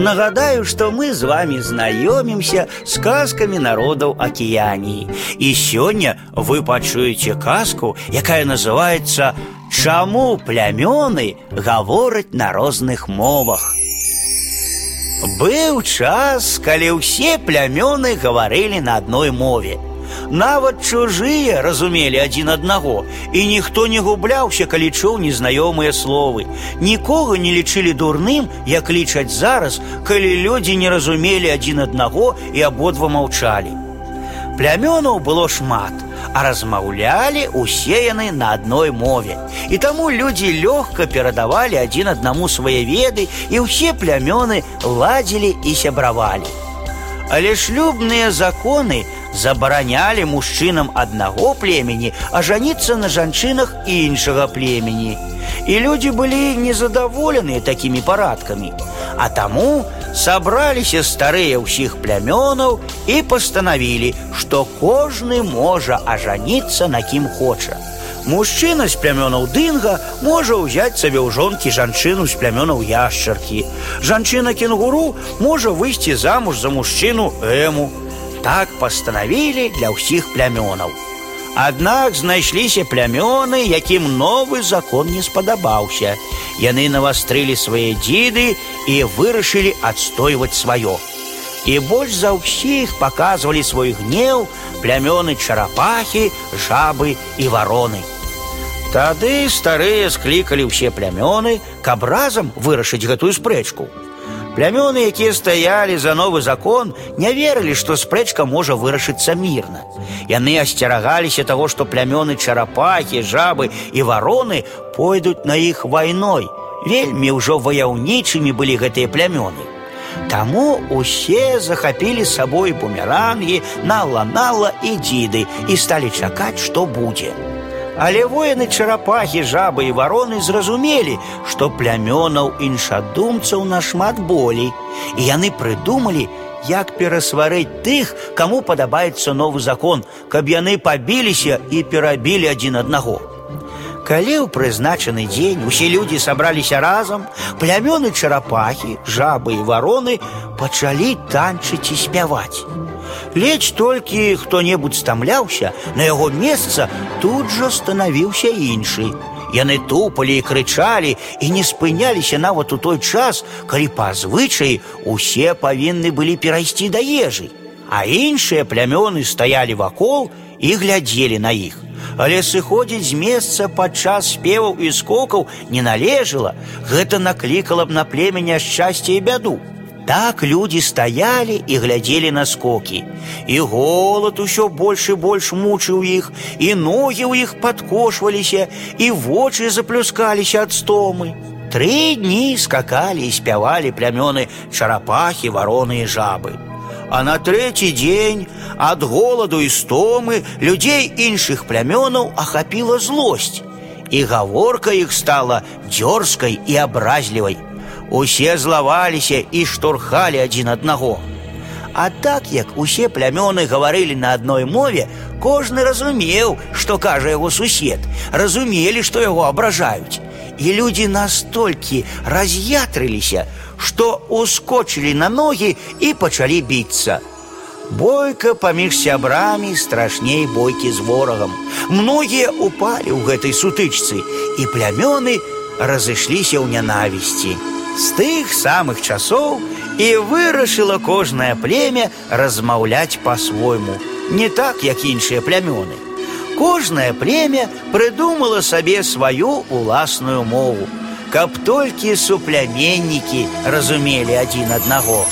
Нагадаю, что мы с вами знаёмимся с казками народов Океании. И сегодня вы пачуеце казку, якая называется «Чаму плямёны гавораць на розных мовах». Быў час, калі ўсе плямёны гаварылі на адной мове – Нават чужие разумели один одного, и никто не губляўся, калі чуў незнаёмыя словы. Нікога не лічылі дурным, як лічаць зараз, калі людзі не разумелі один одного і абодва маўчалі. Плямёнаў было шмат, а размаўлялі усе яны на адной мове. І таму людзі лёгка перадавалі адзін аднаму свае веды, і ўсе плямёны ладзілі і сябравалі. Але шлюбныя законы забаранялі мужчынам аднаго племені ажаніцца на жанчынах іншага племені. І людзі былі незадаволеныя такімі парадкамі. А таму сабраліся старыя ўсіх плямёнаў і пастанавілі, што кожны можа ажаніцца на кім хоча. Мужчына з плямёнаў дынга можа ўзяць сабе ў жонкі жанчыну з плямёнаў яшчаркі. Жанчына кенгуру можа выйсці замуж за мужчыну эму, так пастанавілі для ўсіх плямёнаў. Аднак знайшліся плямёны, якім новы закон не спадабаўся. Яны навастрылі свае дзіды і вырашылі адстойваць сваё. І больш за ўсіх паказвалі свой гнеў плямёны чарапахі, жабы і вароны. Тады старыя склікалі ўсе плямёны, каб разам вырашыць гэтую спрэчку. Плямёны, якія стаялі за новы закон, не верылі, што спрэчка можа вырашыцца мірна. Яны асцерагаліся таго, што плямёны чарапахі, жабы і вароны пойдуць на іх вайной. Вельмі ўжо ваяўнічымі былі гэтыя плямёны. Таму усе захапілі сабой бумерангі, нала-нала і дзіды і сталі чакаць, што будзе. Але воіны чарапахі, жабы і вароны зразумелі, што плямёнаў іншадумцаў нашмат болей, і яны прыдумалі, як перасварыць тых, каму падабаецца новы закон, каб яны пабіліся і перабілі адзін аднаго. Калі ў прызначаны дзень усе людзі сабраліся разам, плямёны чарапахі, жабы і вароны пачалі танчыць і спяваць. Ледзь толькі хто-небудзь стамляўся, на яго месца тут жа станавіўся іншы. Яны тупалі і крычалі і не спыняліся нават у той час, калі па звычаі усе павінны былі перайсці да ежы. А іншыя плямёны стаялі вакол і глядзелі на іх. Але сыходзіць з месца падчас спеваў і скокаў не належала, гэта наклікала б на племя няшчасце і бяду. Так люди стояли и глядели на скоки. И голод еще больше и больше мучил их, и ноги у их подкошваліся, и вочы заплюскаліся от стомы. Три дни скакали и спявали плямёны чарапахи, вороны и жабы. А на третий день от голоду и стомы людей іншых плямёнаў охапила злость, и гаворка их стала дерзкой и образливой – Усе злаваліся і штурхалі адзін аднаго. А так як усе плямёны гаварылі на адной мове, кожны разумеў, што кажа яго сусед, разумелі, што яго абражаюць. І людзі настолькі раз'ятрыліся, што ускочылі на ногі і пачалі біцца. Бойка паміж сябрамі страшней бойкі з ворагам. Многія упалі ў гэтай сутычцы, і плямёны разышліся ў нянавісці. З тых самых часоў і вырашыла кожнае племя размаўляць па-свойму, не так, як іншыя плямёны. Кожнае племя прыдумала сабе сваю уласную мову, каб толькі супляменнікі разумелі адзін аднаго.